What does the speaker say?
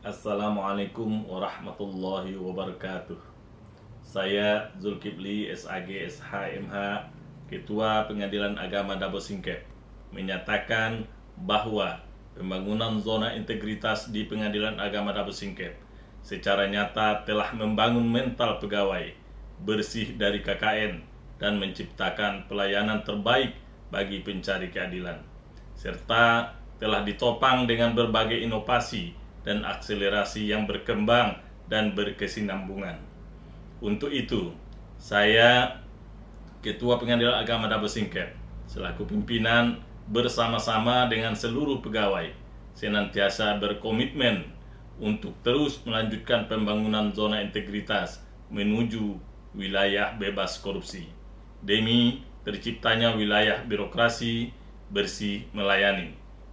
Assalamualaikum warahmatullahi wabarakatuh. Saya Zulkifli SAG SHMH, Ketua Pengadilan Agama Dabo Singkep, menyatakan bahwa pembangunan zona integritas di Pengadilan Agama Dabo Singkep secara nyata telah membangun mental pegawai bersih dari KKN dan menciptakan pelayanan terbaik bagi pencari keadilan serta telah ditopang dengan berbagai inovasi dan akselerasi yang berkembang dan berkesinambungan. Untuk itu, saya Ketua Pengadilan Agama Dabo Singkep selaku pimpinan bersama-sama dengan seluruh pegawai senantiasa berkomitmen untuk terus melanjutkan pembangunan zona integritas menuju wilayah bebas korupsi demi terciptanya wilayah birokrasi bersih melayani.